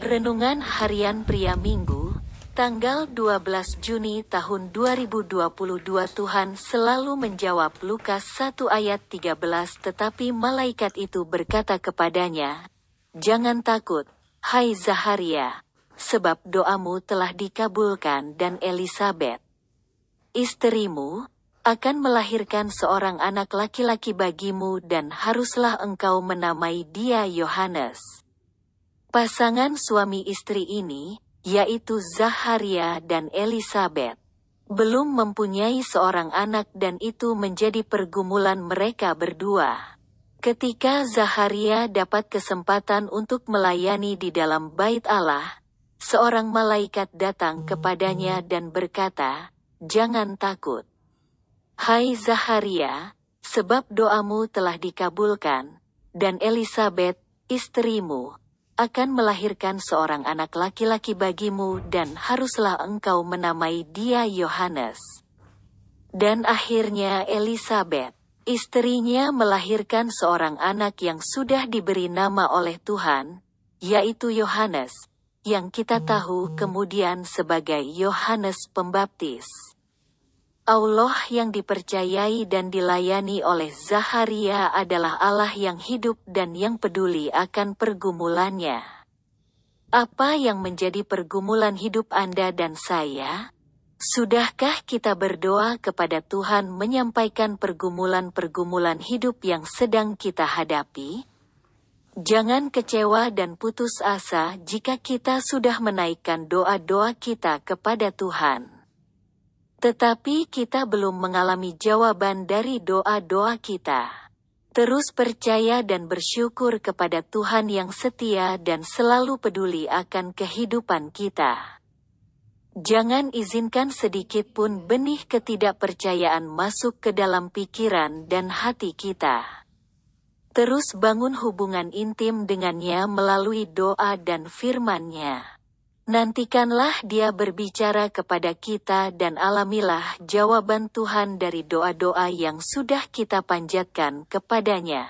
Renungan Harian Pria Minggu, tanggal 12 Juni tahun 2022 Tuhan selalu menjawab Lukas 1 ayat 13 tetapi malaikat itu berkata kepadanya, Jangan takut, hai Zaharia, sebab doamu telah dikabulkan dan Elisabeth, istrimu, akan melahirkan seorang anak laki-laki bagimu dan haruslah engkau menamai dia Yohanes. Pasangan suami istri ini, yaitu Zaharia dan Elizabeth, belum mempunyai seorang anak dan itu menjadi pergumulan mereka berdua. Ketika Zaharia dapat kesempatan untuk melayani di dalam bait Allah, seorang malaikat datang kepadanya dan berkata, Jangan takut. Hai Zaharia, sebab doamu telah dikabulkan, dan Elizabeth, istrimu, akan melahirkan seorang anak laki-laki bagimu dan haruslah engkau menamai dia Yohanes. Dan akhirnya Elizabeth, istrinya melahirkan seorang anak yang sudah diberi nama oleh Tuhan, yaitu Yohanes, yang kita tahu kemudian sebagai Yohanes Pembaptis. Allah yang dipercayai dan dilayani oleh Zaharia adalah Allah yang hidup dan yang peduli akan pergumulannya. Apa yang menjadi pergumulan hidup Anda dan saya? Sudahkah kita berdoa kepada Tuhan menyampaikan pergumulan-pergumulan hidup yang sedang kita hadapi? Jangan kecewa dan putus asa jika kita sudah menaikkan doa-doa kita kepada Tuhan. Tetapi kita belum mengalami jawaban dari doa-doa kita. Terus percaya dan bersyukur kepada Tuhan yang setia dan selalu peduli akan kehidupan kita. Jangan izinkan sedikit pun benih ketidakpercayaan masuk ke dalam pikiran dan hati kita. Terus bangun hubungan intim dengannya melalui doa dan firman-Nya. Nantikanlah dia berbicara kepada kita dan alamilah jawaban Tuhan dari doa-doa yang sudah kita panjatkan kepadanya.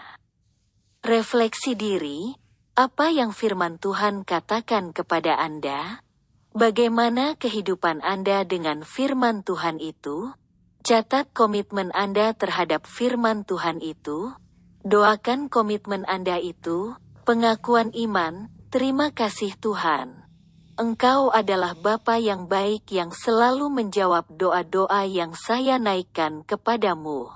Refleksi diri, apa yang firman Tuhan katakan kepada Anda? Bagaimana kehidupan Anda dengan firman Tuhan itu? Catat komitmen Anda terhadap firman Tuhan itu. Doakan komitmen Anda itu, pengakuan iman, terima kasih Tuhan. Engkau adalah Bapa yang baik yang selalu menjawab doa-doa yang saya naikkan kepadamu.